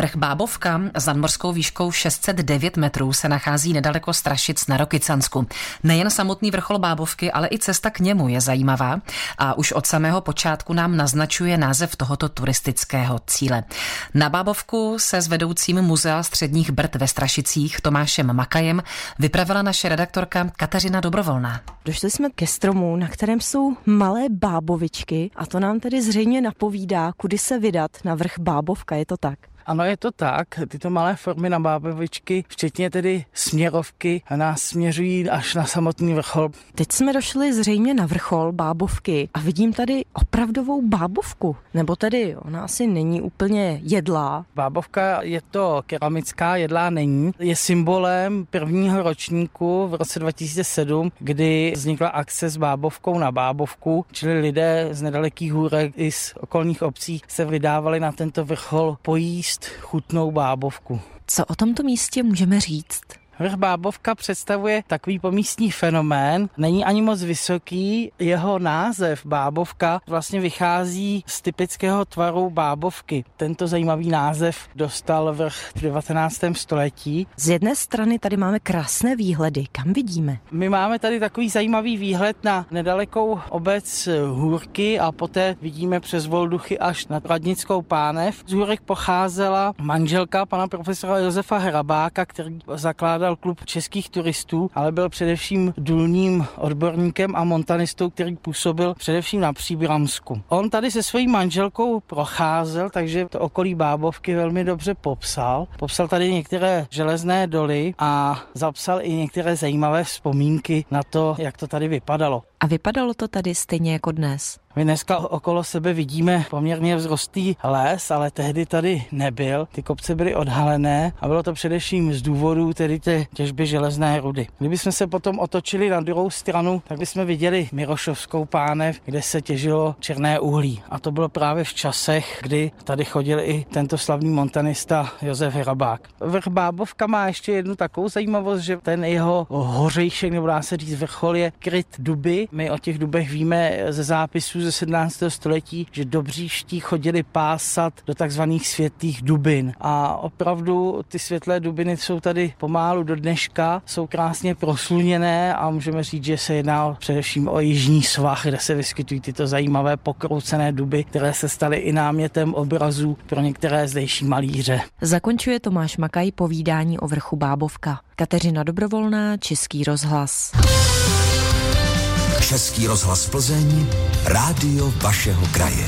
Vrch Bábovka s nadmorskou výškou 609 metrů se nachází nedaleko Strašic na Rokycansku. Nejen samotný vrchol Bábovky, ale i cesta k němu je zajímavá a už od samého počátku nám naznačuje název tohoto turistického cíle. Na Bábovku se s vedoucím muzea středních Brd ve Strašicích Tomášem Makajem vypravila naše redaktorka Kateřina Dobrovolná. Došli jsme ke stromu, na kterém jsou malé bábovičky a to nám tedy zřejmě napovídá, kudy se vydat na vrch Bábovka, je to tak? Ano, je to tak. Tyto malé formy na bábovičky, včetně tedy směrovky, nás směřují až na samotný vrchol. Teď jsme došli zřejmě na vrchol bábovky a vidím tady opravdovou bábovku. Nebo tedy ona asi není úplně jedlá. Bábovka je to keramická, jedlá není. Je symbolem prvního ročníku v roce 2007, kdy vznikla akce s bábovkou na bábovku, čili lidé z nedalekých hůrek i z okolních obcí se vydávali na tento vrchol pojíst jíst chutnou bábovku. Co o tomto místě můžeme říct? Vrch Bábovka představuje takový pomístní fenomén, není ani moc vysoký, jeho název Bábovka vlastně vychází z typického tvaru bábovky. Tento zajímavý název dostal vrch v 19. století. Z jedné strany tady máme krásné výhledy, kam vidíme? My máme tady takový zajímavý výhled na nedalekou obec Hůrky a poté vidíme přes Volduchy až na Radnickou pánev. Z Hůrek pocházela manželka pana profesora Josefa Hrabáka, který zakládal zakládal klub českých turistů, ale byl především důlním odborníkem a montanistou, který působil především na Příbramsku. On tady se svojí manželkou procházel, takže to okolí Bábovky velmi dobře popsal. Popsal tady některé železné doly a zapsal i některé zajímavé vzpomínky na to, jak to tady vypadalo. A vypadalo to tady stejně jako dnes? My dneska okolo sebe vidíme poměrně vzrostlý les, ale tehdy tady nebyl. Ty kopce byly odhalené a bylo to především z důvodu tedy té těžby železné rudy. Kdybychom se potom otočili na druhou stranu, tak bychom viděli Mirošovskou pánev, kde se těžilo černé uhlí. A to bylo právě v časech, kdy tady chodil i tento slavný montanista Josef Hrabák. Vrch Bábovka má ještě jednu takovou zajímavost, že ten jeho hořejšek, nebo dá se říct vrchol, je kryt duby. My o těch dubech víme ze zápisů ze 17. století, že dobříští chodili pásat do takzvaných světlých dubin. A opravdu ty světlé dubiny jsou tady pomálu do dneška, jsou krásně prosluněné a můžeme říct, že se jedná především o jižní svah, kde se vyskytují tyto zajímavé pokroucené duby, které se staly i námětem obrazů pro některé zdejší malíře. Zakončuje Tomáš Makaj povídání o vrchu Bábovka. Kateřina Dobrovolná, Český rozhlas. Český rozhlas Plzeň, rádio vašeho kraje.